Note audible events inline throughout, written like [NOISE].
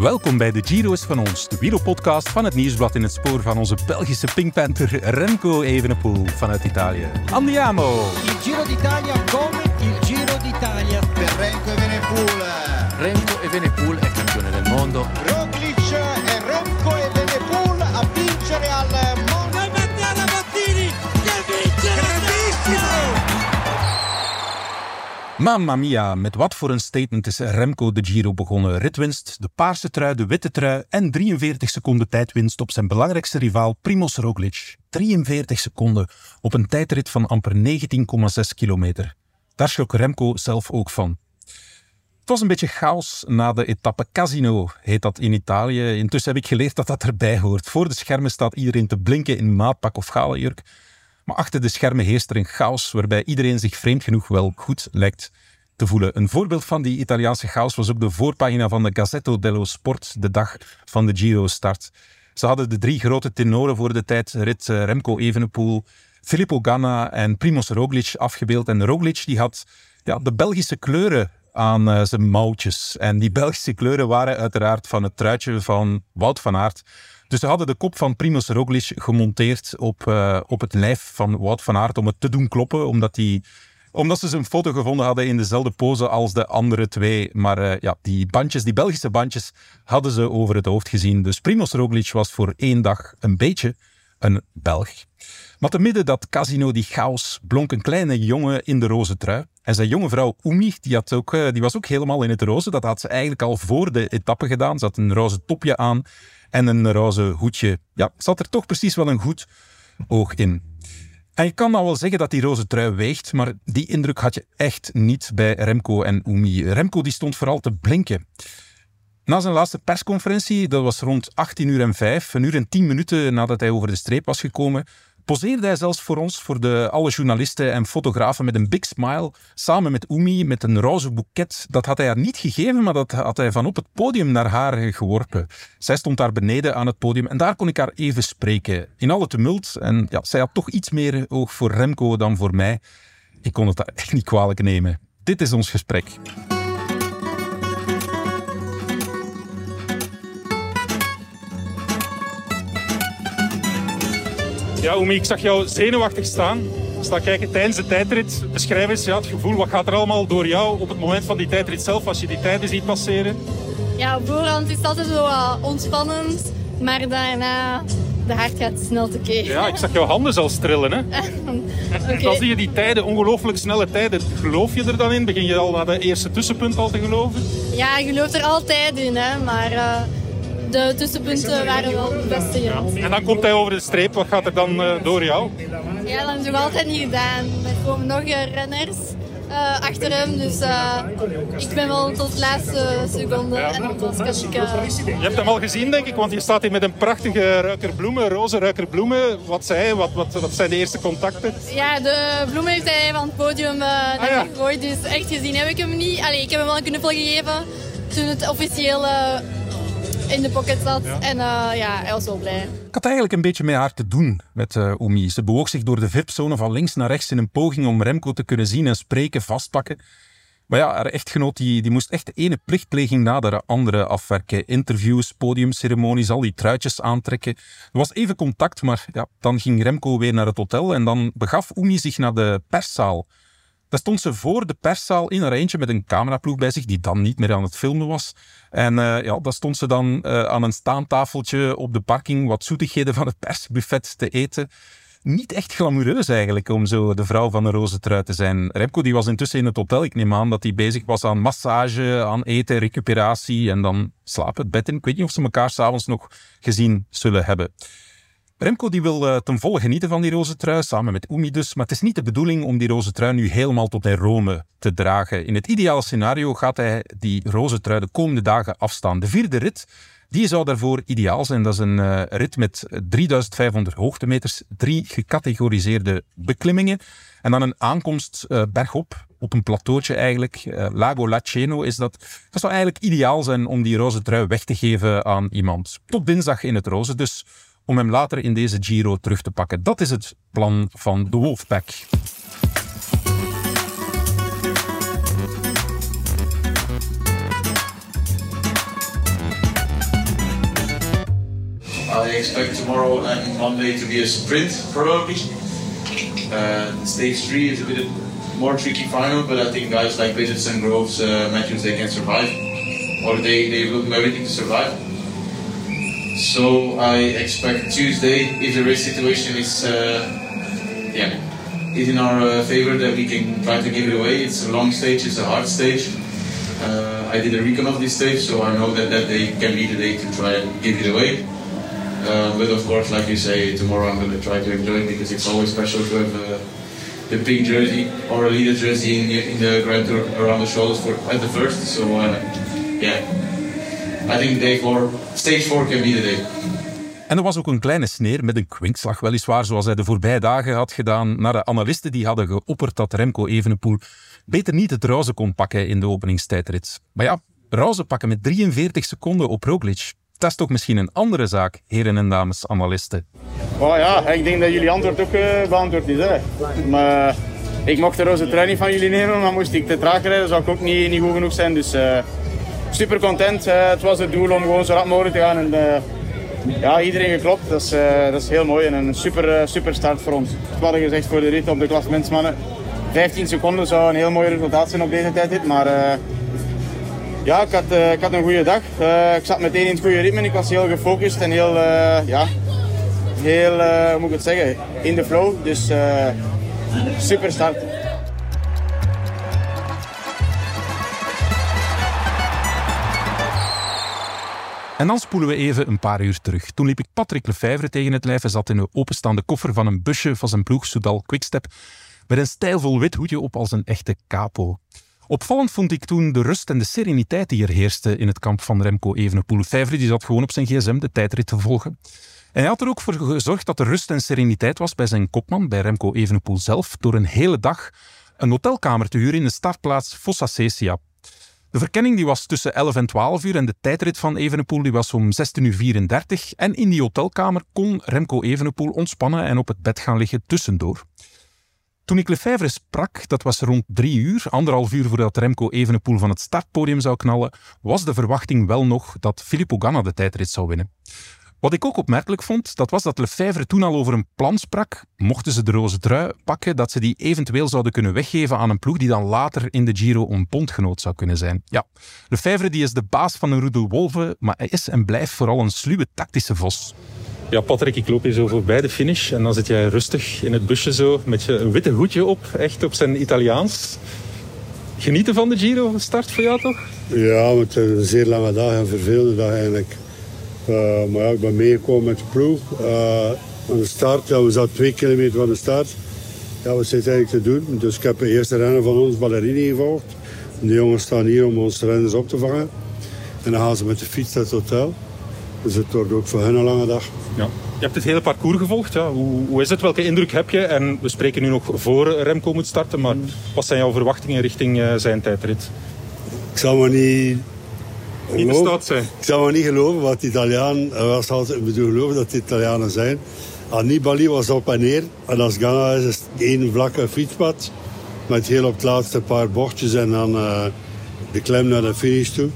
Welkom bij de Giro's van ons, de wielerpodcast van het Nieuwsblad in het spoor van onze Belgische Pinkpanther Remco Evenepoel vanuit Italië. Andiamo! Il Giro d'Italia come il Giro d'Italia. per Renko Evenepoel. Remco Evenepoel è campione del mondo. Mamma mia, met wat voor een statement is Remco de Giro begonnen. Ritwinst, de paarse trui, de witte trui en 43 seconden tijdwinst op zijn belangrijkste rivaal Primoz Roglic. 43 seconden op een tijdrit van amper 19,6 kilometer. Daar schrok Remco zelf ook van. Het was een beetje chaos na de etappe Casino, heet dat in Italië. Intussen heb ik geleerd dat dat erbij hoort. Voor de schermen staat iedereen te blinken in maatpak of galenjurk. Maar achter de schermen heerst er een chaos waarbij iedereen zich vreemd genoeg wel goed lijkt te voelen. Een voorbeeld van die Italiaanse chaos was ook de voorpagina van de Gazzetto dello Sport de dag van de Giro-start. Ze hadden de drie grote tenoren voor de tijdrit eh, Remco Evenepoel, Filippo Ganna en Primoz Roglic afgebeeld. En Roglic die had ja, de Belgische kleuren aan eh, zijn mouwtjes. En die Belgische kleuren waren uiteraard van het truitje van Wout van Aert. Dus ze hadden de kop van Primoz Roglic gemonteerd op, eh, op het lijf van Wout van Aert om het te doen kloppen, omdat, die, omdat ze zijn foto gevonden hadden in dezelfde pose als de andere twee. Maar eh, ja, die bandjes, die Belgische bandjes, hadden ze over het hoofd gezien. Dus Primoz Roglic was voor één dag een beetje een Belg. Maar te midden dat casino, die chaos, blonk een kleine jongen in de roze trui. En zijn jonge vrouw Oemi, die, had ook, eh, die was ook helemaal in het roze. Dat had ze eigenlijk al voor de etappe gedaan. Ze had een roze topje aan en een roze hoedje. Ja, zat er toch precies wel een goed oog in. En je kan nou wel zeggen dat die roze trui weegt, maar die indruk had je echt niet bij Remco en Oemi. Remco die stond vooral te blinken. Na zijn laatste persconferentie, dat was rond 18 uur en 5, een uur en 10 minuten nadat hij over de streep was gekomen, poseerde hij zelfs voor ons, voor de, alle journalisten en fotografen met een big smile, samen met Oemi, met een roze boeket. Dat had hij haar niet gegeven, maar dat had hij van op het podium naar haar geworpen. Zij stond daar beneden aan het podium en daar kon ik haar even spreken. In alle tumult. En ja, zij had toch iets meer oog voor Remco dan voor mij. Ik kon het haar echt niet kwalijk nemen. Dit is ons gesprek. Ja, Oemi, ik zag jou zenuwachtig staan. Sta kijken tijdens de tijdrit. Beschrijf eens ja, het gevoel. Wat gaat er allemaal door jou op het moment van die tijdrit zelf, als je die tijden ziet passeren? Ja, op voorhand is het altijd zo wat ontspannend, maar daarna de hart gaat snel tekeer. Ja, ik zag jouw handen zelfs trillen. Hè? [LAUGHS] En Oké. dan zie je die tijden, ongelooflijk snelle tijden. Geloof je er dan in? Begin je al naar de eerste tussenpunt al te geloven? Ja, je gelooft er altijd in, hè, maar eh, de tussenpunten waren wel het beste grond. En dan komt hij over de streep. Wat gaat er dan eh, door jou? Ja, dat is nog altijd niet gedaan. Er komen nog renners eh, achter hem, dus eh, ik ben wel tot de laatste seconde en ik... eh, Je hebt hem al gezien, denk ik, want je staat hier met een prachtige ruiker bloemen, roze ruiker bloemen. Wat zei hij? Wat, wat, wat zijn de eerste contacten? Ja, de bloemen heeft hij van het podium naar ja. gegooid. Dus echt gezien heb ik hem niet. Allee, ik heb hem wel een knuffel gegeven toen het officieel in de pocket zat. En eh, ja, hij was wel blij. Ik had eigenlijk een beetje met haar te doen met eh Oemi. Ze bewoog zich door de VIP-zone van links naar rechts in een poging om Remco te kunnen zien en spreken, vastpakken. Maar ja, haar echtgenoot die, die moest echt de ene plichtpleging na de andere afwerken. Interviews, podiumceremonies, al die truitjes aantrekken. Er was even contact, maar ja, dan ging Remco weer naar het hotel en dan begaf Oemi zich naar de perszaal. Daar stond ze voor de perszaal in haar eentje met een cameraploeg bij zich, die dan niet meer aan het filmen was. En eh, ja, daar stond ze dan eh, aan een staantafeltje op de parking wat zoetigheden van het persbuffet te eten. Niet echt glamoureus eigenlijk, om zo de vrouw van de roze trui te zijn. Remco die was intussen in het hotel. Ik neem aan dat hij bezig was aan massage, aan eten, recuperatie en dan slapen, het bed in. Ik weet niet of ze elkaar s'avonds nog gezien zullen hebben. Remco die wil eh, ten volle genieten van die roze trui, samen met Oemi dus. Maar het is niet de bedoeling om die roze trui nu helemaal tot in Rome te dragen. In het ideale scenario gaat hij die roze trui de komende dagen afstaan. De vierde rit, die zou daarvoor ideaal zijn. Dat is een eh, rit met 3500 hoogtemeters, drie gecategoriseerde beklimmingen. En dan een aankomst eh, bergop, op een plateautje eigenlijk. Lago Laceno is dat. Dat zou eigenlijk ideaal zijn om die roze trui weg te geven aan iemand. Tot dinsdag in het roze dus om hem later in deze Giro terug te pakken. Dat is het plan van de Wolfpack. I expect tomorrow and Monday to be a sprint probably. Uh, stage three is a bit more tricky final, but I think guys like Bridges and Groves, uh, Matthews, they can survive, or they, they will do everything to survive. So I expect Tuesday, if the race situation is uh, yeah is in our uh, favor, that we can try to give it away. It's a long stage, it's a hard stage. Uh, I did a recon of this stage, so I know that that day can be the day to try and give it away. Uh, but of course, like you say, tomorrow I'm going to try to enjoy it because it's always special to have uh, the pink jersey or a leader jersey in the, in the Grand Tour around the shoulders for at the first. So uh, yeah, I think day four, stage four can be the day. En er was ook een kleine sneer met een kwinkslag, weliswaar, zoals hij de voorbije dagen had gedaan, naar de analisten die hadden geopperd dat Remco Evenepoel beter niet het roze kon pakken in de openingstijdrit. Maar ja, roze pakken met 43 seconden op Roglic, dat is toch misschien een andere zaak, heren en dames analisten. Oh ja, ik denk dat jullie antwoord ook uh, beantwoord is. Hè. Maar uh, ik mocht de roze trui niet van jullie nemen, maar moest ik te traag rijden, zou ik ook niet, niet goed genoeg zijn. Dus uh, super content. het was het doel om gewoon zo rap mogelijk te gaan. En, ja, iedereen geklopt. Dat is, dat is heel mooi en een super, super start voor ons. We hadden gezegd voor de rit op de klassementsmannen. 15 seconden zou een heel mooi resultaat zijn op deze tijdrit. Maar ja, ik had, ik had een goede dag. Ik zat meteen in het goede ritme. Ik was heel gefocust en heel, ja, heel, moet ik het zeggen, in de flow. Dus super start. En dan spoelen we even een paar uur terug. Toen liep ik Patrick Lefevre tegen het lijf en zat in een openstaande koffer van een busje van zijn ploeg Soudal Quickstep met een stijlvol wit hoedje op als een echte capo. Opvallend vond ik toen de rust en de sereniteit die er heerste in het kamp van Remco Evenepoel. Vijver die zat gewoon op zijn gsm de tijdrit te volgen. En hij had er ook voor gezorgd dat er rust en sereniteit was bij zijn kopman, bij Remco Evenepoel zelf, door een hele dag een hotelkamer te huren in de startplaats Fossa. De verkenning die was tussen 11 en 12 uur en de tijdrit van Evenepoel die was om 16 uur 34. En in die hotelkamer kon Remco Evenepoel ontspannen en op het bed gaan liggen tussendoor. Toen ik Lefebvre sprak, dat was rond drie uur, anderhalf uur voordat Remco Evenepoel van het startpodium zou knallen, was de verwachting wel nog dat Filippo Ganna de tijdrit zou winnen. Wat ik ook opmerkelijk vond, dat was dat Lefebvre toen al over een plan sprak, mochten ze de roze trui pakken, dat ze die eventueel zouden kunnen weggeven aan een ploeg die dan later in de Giro een pondgenoot zou kunnen zijn. Ja, Lefebvre die is de baas van een roedel wolven, maar hij is en blijft vooral een sluwe tactische vos. Ja, Patrick, ik loop hier zo voorbij de finish en dan zit jij rustig in het busje zo met je een witte hoedje op, echt op zijn Italiaans. Genieten van de Giro start voor jou toch? Ja, het is een zeer lange dag en vervelende dag eigenlijk. Uh, maar ja, ik ben meegekomen met de ploeg. Uh, aan de start, ja, we zaten twee kilometer van de start. Ja, wat zit eigenlijk te doen? Dus ik heb de eerste renner van ons, Ballerini, gevolgd. De jongens staan hier om onze renners op te vangen. En dan gaan ze met de fiets naar het hotel. Dus het wordt ook voor hen een lange dag. Ja. Je hebt het hele parcours gevolgd. Ja. Hoe, hoe, is het? Welke indruk heb je? En we spreken nu nog voor Remco moet starten. Maar wat zijn jouw verwachtingen richting uh, zijn tijdrit? Ik zal maar niet... Niet de stad zijn. Ik zou maar niet geloven wat de Italiaan was. Ik bedoel, geloven dat de Italianen zijn. Annibali was op en neer. En als Ghana is het één vlakke fietspad. Met heel op het laatste paar bochtjes en dan uh, de klem naar de finish toe.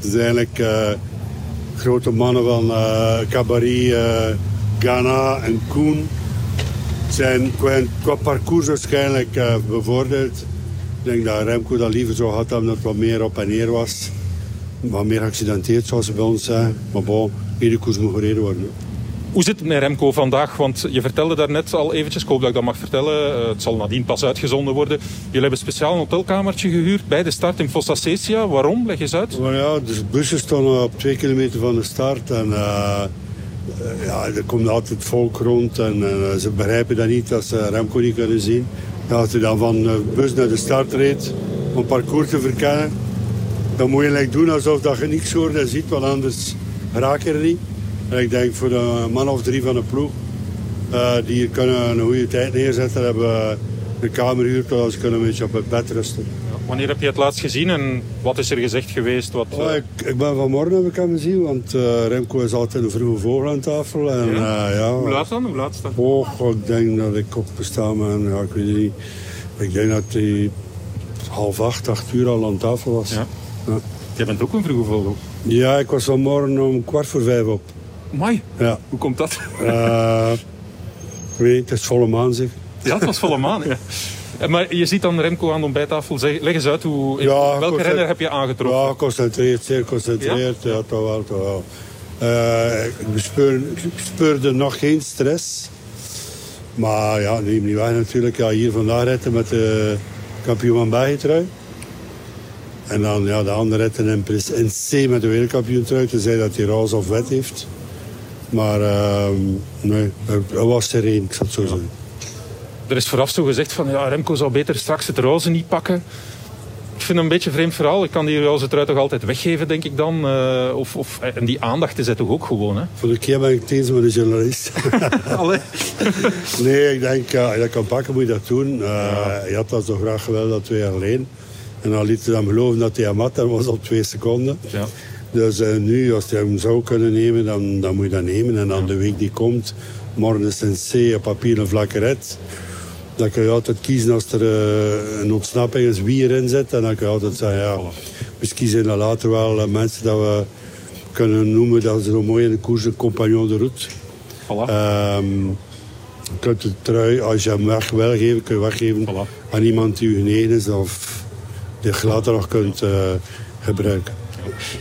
Dus eigenlijk... Uh, grote mannen van uh, Cabaret, Ghana en Koen zijn qua, parcours waarschijnlijk bevoordeeld. Ik denk dat Remco dat liever zo had dat het wat meer op en neer was. Wat meer geaccidenteerd zoals ze bij ons zijn. Maar bon, iedere koers moet gereden worden. Hoe zit het met Remco vandaag? Want je vertelde daarnet al eventjes, ik hoop dat ik dat mag vertellen. Uh, het zal nadien pas uitgezonden worden. Jullie hebben speciaal een hotelkamertje gehuurd bij de start in Fossa Sesia. Waarom? Leg eens uit. Maar ja, dus bussen stonden op twee kilometer van de start. En uh, ja, er komt altijd volk rond. En uh, ze begrijpen dat niet, dat ze Remco niet kunnen zien. als je dan van de bus naar de start reed om parcours te verkennen... dan moet je like doen alsof dat je niks hoort en ziet, want anders raak je er niet. En ik denk voor de man of drie van de ploeg, uh, die kunnen een goede tijd neerzetten, hebben de kamer gehuurd, zodat ze kunnen een beetje op het bed rusten. Wanneer heb je het laatst gezien en wat is er gezegd geweest? Wat, uh... oh, ik, ik, ben vanmorgen heb ik hem gezien, want uh, Remco is altijd een vroege vogel aan tafel. En, ja. ja. Hoe laat dan? Hoe laat Oh, ik denk dat ik opgestaan ben, ja, ik weet niet. Ik denk dat hij half acht, acht uur al aan tafel was. Ja. Ja. Jij bent ook een vroege vogel? Ja, ik was vanmorgen om kwart voor vijf op. Mooi. Ja. Hoe komt dat? Eh, ik weet niet, het is volle maan zeg. Ja, het was volle maan. Ja. Eh, Maar je ziet dan Remco aan de ontbijttafel. Zeg, leg eens uit, hoe, Ja, welke renner heb je aangetroffen? Ja, geconcentreerd, zeer geconcentreerd. Ja, toch wel, toch wel. Eh, ik, bespeur, ik bespeurde nog geen stress. Maar ja, neem niet weg natuurlijk. Ja, hier vandaag ritten met de kampioen van België trui. En dan ja, de andere ritten in, pres- in C met de wereldkampioen trui. Tenzij dat hij roze of wet heeft. Maar ehm, nee, het was sereen, ik zal het zo zeggen. Er is vooraf zo gezegd van ja, Remco zou beter straks het roze niet pakken. Ik vind het een beetje een vreemd verhaal. Ik kan die roze trui toch altijd weggeven, denk ik dan. Eh, of, of, en die aandacht is het toch ook gewoon, hè? Voor de keer ben ik het eens met de journalist. [LAUGHS] Nee, ik denk, ja, als je dat kan pakken, moet je dat doen. Uh, Je had dat zo graag gewild dat twee alleen. En dan liet hij dan geloven dat hij hem had. Dat was op twee seconden. Ja. Dus eh, nu, als hij hem zou kunnen nemen, dan, dan moet je dat nemen. En dan de week die komt, morgen is een C op papier een vlakke red. Dan kun je altijd kiezen als er eh, een ontsnapping is wie erin zit. En dan kun je altijd zeggen, ja, misschien zijn er later wel eh, mensen dat we kunnen noemen dat ze zo mooi in de koers een compagnon de route. Voilà. Ehm, je kunt de trui, als je hem weg wil geven, kun je weggeven Voilà. aan iemand die u genegen is of je later nog kunt eh, gebruiken.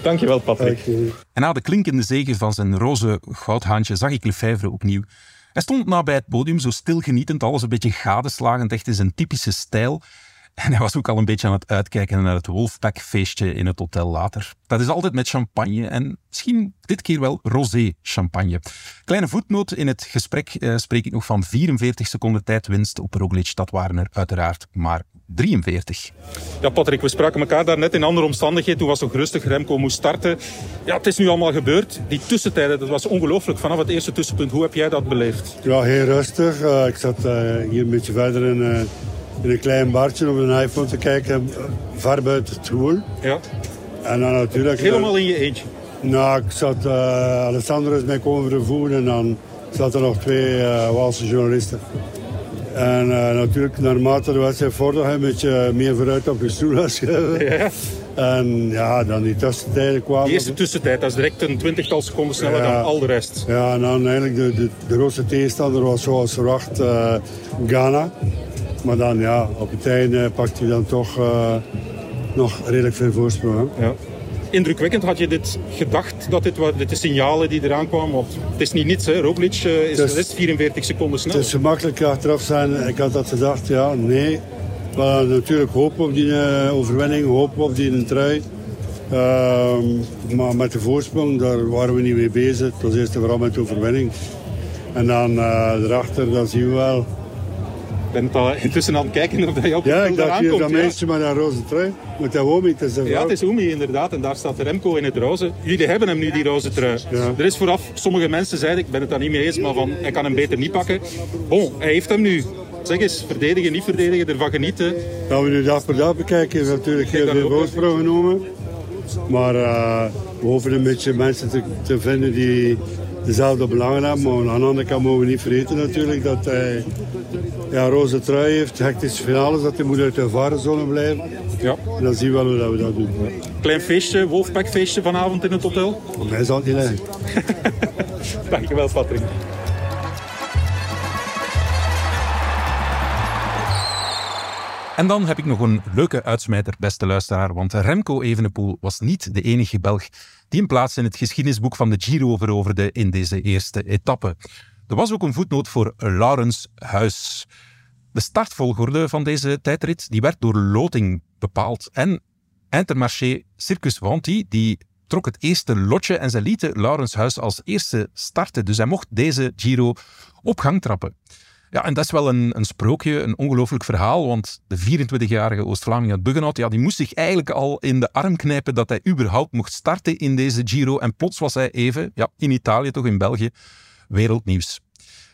Dankjewel, Patrick. En na de klinkende zege van zijn roze goudhaantje zag ik Lefebvre opnieuw. Hij stond na bij het podium, zo stil genietend, alles een beetje gadeslagend, echt in zijn typische stijl. En hij was ook al een beetje aan het uitkijken naar het Wolfpack-feestje in het hotel later. Dat is altijd met champagne en misschien dit keer wel rosé champagne. Kleine voetnoot in het gesprek eh, spreek ik nog van 44 seconden tijdwinst op Roglic. Dat waren er uiteraard maar 43. Ja, Patrick, we spraken elkaar daarnet in andere omstandigheden. Toen was het nog rustig, Remco moest starten. Ja, het is nu allemaal gebeurd. Die tussentijden, dat was ongelooflijk. Vanaf het eerste tussenpunt, hoe heb jij dat beleefd? Ja, heel rustig. Eh, ik zat eh, hier een beetje verder in, eh, in een klein bartje op een iPhone te kijken, ver buiten het school. Ja, En dan natuurlijk... helemaal in je eentje. Nou, ik zat... eh Alessandro is mij komen vervoeren en dan zaten er nog twee eh Waalse journalisten. En eh, natuurlijk, naarmate de wedstrijd vorderde, een beetje meer vooruit op je stoel. Ja. En ja, dan die tussentijden kwamen. Die eerste tussentijd, dat is direct een twintigtal seconden sneller Ja. dan al de rest. Ja, en dan eigenlijk de, de, de grootste tegenstander was zoals verwacht Ghana. Maar dan ja, op het einde pakt hij dan toch eh, nog redelijk veel voorsprong. Hè? Ja. Indrukwekkend, had je dit gedacht, dat dit, dit de signalen die eraan kwamen? Want het is niet niets, hè. Roglic eh, is Dus- de rest 44 seconden Het sneller. is gemakkelijk achteraf zijn. Ik had dat gedacht, ja, nee. We hadden natuurlijk hoop op die eh, overwinning, hoop op die trui. Ehm, maar met de voorsprong, daar waren we niet mee bezig. Het was eerst en vooral met de overwinning. En dan erachter, dan zien we wel. Ik ben het al intussen aan het kijken of dat je op Ja, ik dacht hier eraan dat ja. meisje met een roze trui. Met dat Womi, het is een Ja, het is Oemi inderdaad. En daar staat Remco in het roze. Jullie hebben hem nu, die roze trui. Ja. Er is vooraf, sommige mensen zeiden, ik ben het daar niet mee eens, maar van, hij kan hem beter niet pakken. Bon, hij heeft hem nu. Zeg eens, verdedigen, niet verdedigen, ervan genieten. Dat we nu dag per dag bekijken, heeft natuurlijk heel veel voorsprong genomen. Maar eh, we hoeven een beetje mensen te, te vinden die dezelfde belangen hebben. Maar aan de andere kant mogen we niet vergeten natuurlijk dat hij ja, roze trui heeft, hectische finales, dat hij moet uit de varenzone blijven. Ja. En dan zien we wel hoe dat we dat doen. Klein feestje, Wolfpack feestje vanavond in het hotel. Voor mij zal het niet liggen. [LAUGHS] Dankjewel, Patrick. En dan heb ik nog een leuke uitsmijter, beste luisteraar, want Remco Evenepoel was niet de enige Belg die plaats in het geschiedenisboek van de Giro veroverde in deze eerste etappe. Er was ook een voetnoot voor Laurens Huis. De startvolgorde van deze tijdrit die werd door loting bepaald. En Intermarché Circus Vanti die trok het eerste lotje en ze lieten Laurens Huis als eerste starten. Dus hij mocht deze Giro op gang trappen. Ja, en dat is wel een, een sprookje, een ongelooflijk verhaal, want de 24-jarige Oost-Vlaming uit Buggenhout, ja, die moest zich eigenlijk al in de arm knijpen dat hij überhaupt mocht starten in deze Giro. En plots was hij even, ja, in Italië, toch in België, wereldnieuws.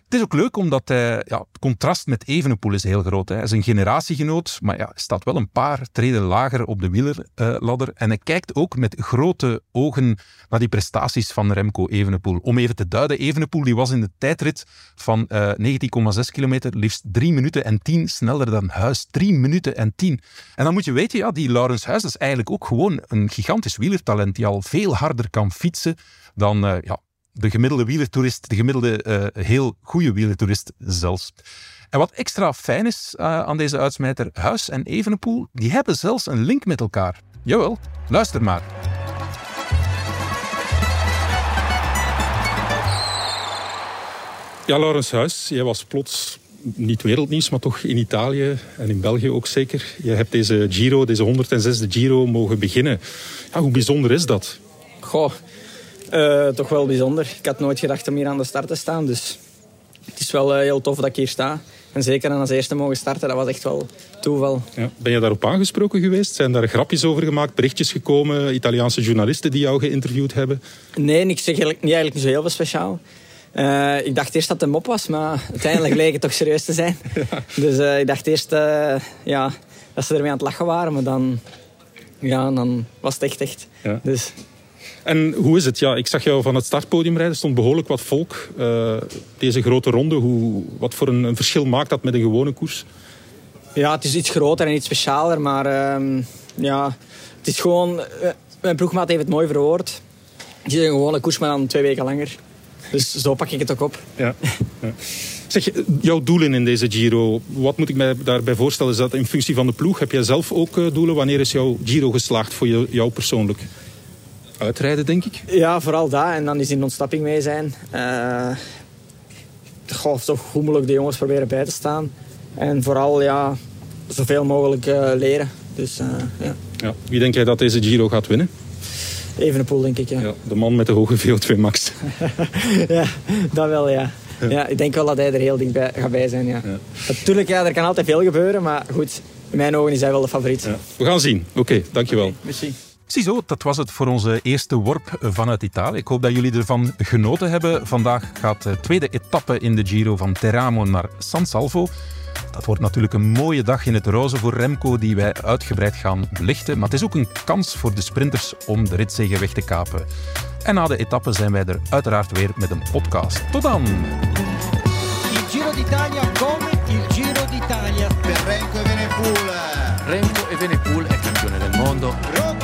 Het is ook leuk omdat hij, ja, het contrast met Evenepoel is heel groot. Hè. Hij is een generatiegenoot, maar ja, staat wel een paar treden lager op de wielerladder. en hij kijkt ook met grote ogen naar die prestaties van Remco Evenepoel. Om even te duiden, Evenepoel die was in de tijdrit van eh 19,6 kilometer liefst 3 minuten en 10 sneller dan Huis. 3 minuten en 10. En dan moet je weten, ja, die Laurens Huis is eigenlijk ook gewoon een gigantisch wielertalent die al veel harder kan fietsen dan, eh, ja, de gemiddelde wielertoerist, de gemiddelde uh, heel goede wielertoerist zelfs. En wat extra fijn is uh, aan deze uitsmijter, Huis en Evenepoel, die hebben zelfs een link met elkaar. Jawel, luister maar. Ja, Laurens Huis, jij was plots niet wereldnieuws, maar toch in Italië en in België ook zeker. Je hebt deze Giro, deze 106e Giro mogen beginnen. Ja, hoe bijzonder is dat? Goh, uh, toch wel bijzonder. Ik had nooit gedacht om hier aan de start te staan, dus het is wel uh, heel tof dat ik hier sta. En zeker aan als eerste mogen starten, dat was echt wel toeval. Ja. Ben je daarop aangesproken geweest? Zijn daar grapjes over gemaakt, berichtjes gekomen, Italiaanse journalisten die jou geïnterviewd hebben? Nee, ik zeg eigenlijk, niet, eigenlijk niet zo heel veel speciaal. Uh, ik dacht eerst dat het een mop was, maar uiteindelijk leek het toch serieus te zijn. [LAUGHS] Ja. Dus uh, ik dacht eerst uh, ja, dat ze ermee aan het lachen waren, maar dan, ja, dan was het echt echt. Ja. Dus. En hoe is het? Ja, ik zag jou van het startpodium rijden. Er stond behoorlijk wat volk. deze grote ronde, hoe, wat voor een, een, verschil maakt dat met een gewone koers? Ja, het is iets groter en iets specialer, maar ehm, ja, het is gewoon... mijn ploegmaat heeft het mooi verwoord. Het is een gewone koers, maar dan twee weken langer. Dus zo pak ik het ook op. Ja. ja. Zeg, jouw doelen in deze Giro, wat moet ik mij daarbij voorstellen? Is dat in functie van de ploeg? Heb jij zelf ook eh, doelen? Wanneer is jouw Giro geslaagd voor jou persoonlijk? Uitrijden, denk ik? Ja, vooral dat. En dan is in ontsnapping mee zijn. Uh, goh, mogelijk de jongens proberen bij te staan. En vooral, ja, zoveel mogelijk uh, leren. Dus, ja. Ja. Wie denk jij dat deze Giro gaat winnen? Even een pool, denk ik, ja. ja. De man met de hoge VO2 max. [LAUGHS] ja, dat wel, ja. ja. Ik denk wel dat hij er heel dichtbij gaat bij zijn, ja. Natuurlijk, ja, er kan altijd veel gebeuren, maar goed, in mijn ogen is hij wel de favoriet. We gaan zien. Oké, dankjewel. Okay, merci. Ziezo, dat was het voor onze eerste worp vanuit Italië. Ik hoop dat jullie ervan genoten hebben. Vandaag gaat de tweede etappe in de Giro van Teramo naar San Salvo. Dat wordt natuurlijk een mooie dag in het roze voor Remco die wij uitgebreid gaan belichten. Maar het is ook een kans voor de sprinters om de ritzegen weg te kapen. En na de etappe zijn wij er uiteraard weer met een podcast. Tot dan! Il Giro d'Italia come il Giro d'Italia per Remco Evenepoel. Remco Evenepoel è campione del mondo.